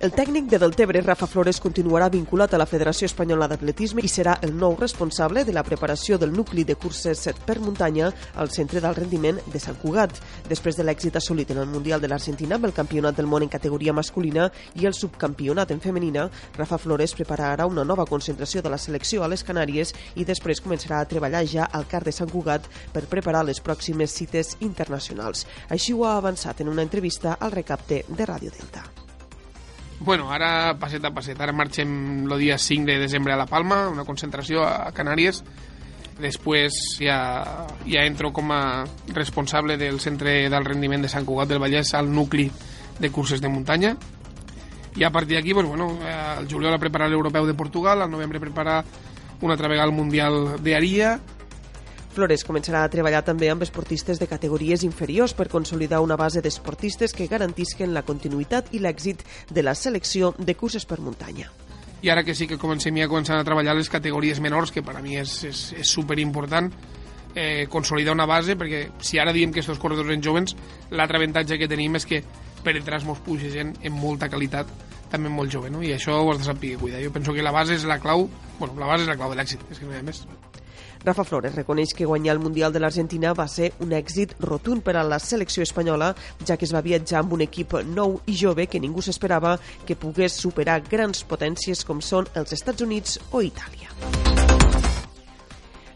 El tècnic de Deltebre, Rafa Flores, continuarà vinculat a la Federació Espanyola d'Atletisme i serà el nou responsable de la preparació del nucli de curses per muntanya al Centre d'Alt Rendiment de Sant Cugat. Després de l'èxit assolit en el Mundial de l'Argentina amb el Campionat del Món en categoria masculina i el subcampionat en femenina, Rafa Flores prepararà una nova concentració de la selecció a les Canàries i després començarà a treballar ja al CAR de Sant Cugat per preparar les pròximes cites internacionals. Així ho ha avançat en una entrevista al recapte de Ràdio Delta. Bueno, ara passet a passet. Ara marxem el dia 5 de desembre a La Palma, una concentració a Canàries. Després ja, ja entro com a responsable del centre del rendiment de Sant Cugat del Vallès al nucli de curses de muntanya. I a partir d'aquí, pues, bueno, el juliol a preparar l'Europeu de Portugal, al novembre preparar una altra vegada el Mundial d'Aria, Flores començarà a treballar també amb esportistes de categories inferiors per consolidar una base d'esportistes que garantisquen la continuïtat i l'èxit de la selecció de curses per muntanya i ara que sí que comencem ja a començar a treballar les categories menors, que per a mi és, és, és superimportant, eh, consolidar una base, perquè si ara diem que aquests corredors en jovens, l'altre avantatge que tenim és que per detrás mos puja gent amb molta qualitat, també molt jove, no? i això ho has de saber cuidar. Jo penso que la base és la clau, bueno, la base és la clau de l'èxit, és que no hi ha més. Rafa Flores reconeix que guanyar el Mundial de l'Argentina va ser un èxit rotund per a la selecció espanyola, ja que es va viatjar amb un equip nou i jove que ningú s'esperava que pogués superar grans potències com són els Estats Units o Itàlia.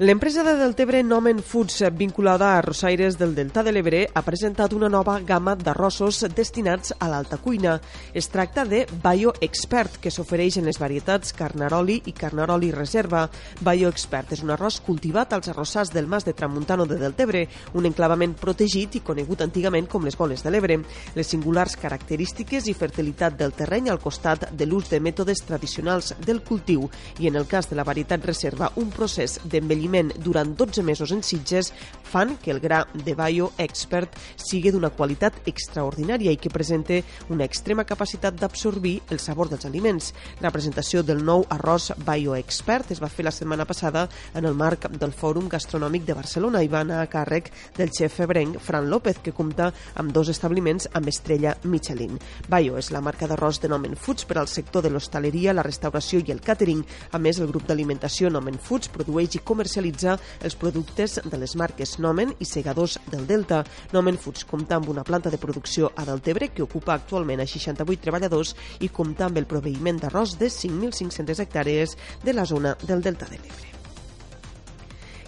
L'empresa de Deltebre Nomen Foods, vinculada a Rosaires del Delta de l'Ebre, ha presentat una nova gamma d'arrossos destinats a l'alta cuina. Es tracta de Bio Expert, que s'ofereix en les varietats Carnaroli i Carnaroli Reserva. Bio Expert és un arròs cultivat als arrossars del Mas de Tramuntano de Deltebre, un enclavament protegit i conegut antigament com les Boles de l'Ebre. Les singulars característiques i fertilitat del terreny al costat de l'ús de mètodes tradicionals del cultiu i, en el cas de la varietat Reserva, un procés d'envelliment seguiment durant 12 mesos en Sitges fan que el gra de Bio Expert sigui d'una qualitat extraordinària i que presente una extrema capacitat d'absorbir el sabor dels aliments. La presentació del nou arròs Bio Expert es va fer la setmana passada en el marc del Fòrum Gastronòmic de Barcelona i va anar a càrrec del xef febrenc Fran López, que compta amb dos establiments amb estrella Michelin. Bio és la marca d'arròs de Nomen Foods per al sector de l'hostaleria, la restauració i el càtering. A més, el grup d'alimentació Nomen Foods produeix i comercialitza comercialitza els productes de les marques Nomen i Segadors del Delta. Nomen Foods compta amb una planta de producció a Deltebre que ocupa actualment a 68 treballadors i compta amb el proveïment d'arròs de 5.500 hectàrees de la zona del Delta de l'Ebre.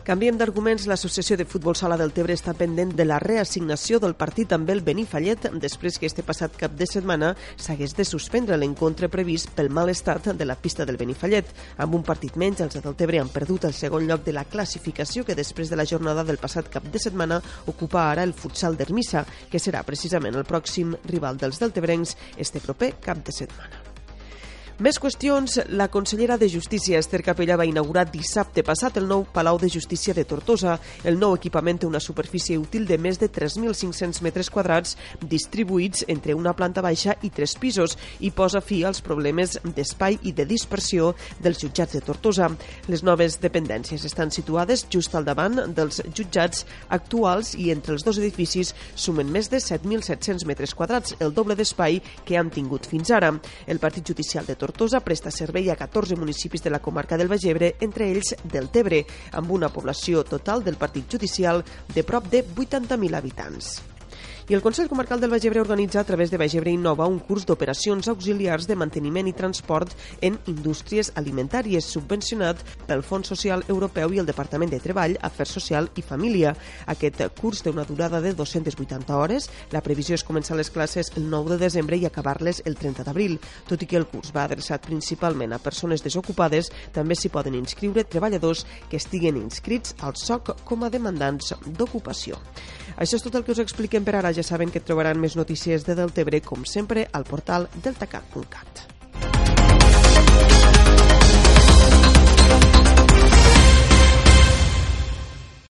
Canviem d'arguments. L'Associació de Futbol Sala del Tebre està pendent de la reassignació del partit amb el Benifallet després que este passat cap de setmana s'hagués de suspendre l'encontre previst pel mal estat de la pista del Benifallet. Amb un partit menys, els del Tebre han perdut el segon lloc de la classificació que després de la jornada del passat cap de setmana ocupa ara el futsal d'Ermissa, que serà precisament el pròxim rival dels deltebrencs este proper cap de setmana. Més qüestions. La consellera de Justícia, Esther Capella, va inaugurar dissabte passat el nou Palau de Justícia de Tortosa. El nou equipament té una superfície útil de més de 3.500 metres quadrats distribuïts entre una planta baixa i tres pisos i posa fi als problemes d'espai i de dispersió dels jutjats de Tortosa. Les noves dependències estan situades just al davant dels jutjats actuals i entre els dos edificis sumen més de 7.700 metres quadrats, el doble d'espai que han tingut fins ara. El Partit Judicial de Tortosa Tortosa presta servei a 14 municipis de la comarca del Baix Ebre, entre ells del Tebre, amb una població total del partit judicial de prop de 80.000 habitants. I el Consell Comarcal del Baix Ebre organitza a través de Baix Ebre Innova un curs d'operacions auxiliars de manteniment i transport en indústries alimentàries subvencionat pel Fons Social Europeu i el Departament de Treball, Afers Social i Família. Aquest curs té una durada de 280 hores. La previsió és començar les classes el 9 de desembre i acabar-les el 30 d'abril. Tot i que el curs va adreçat principalment a persones desocupades, també s'hi poden inscriure treballadors que estiguen inscrits al SOC com a demandants d'ocupació. Això és tot el que us expliquem per ara. Ja saben que trobaran més notícies de Deltebre, com sempre, al portal deltacat.cat.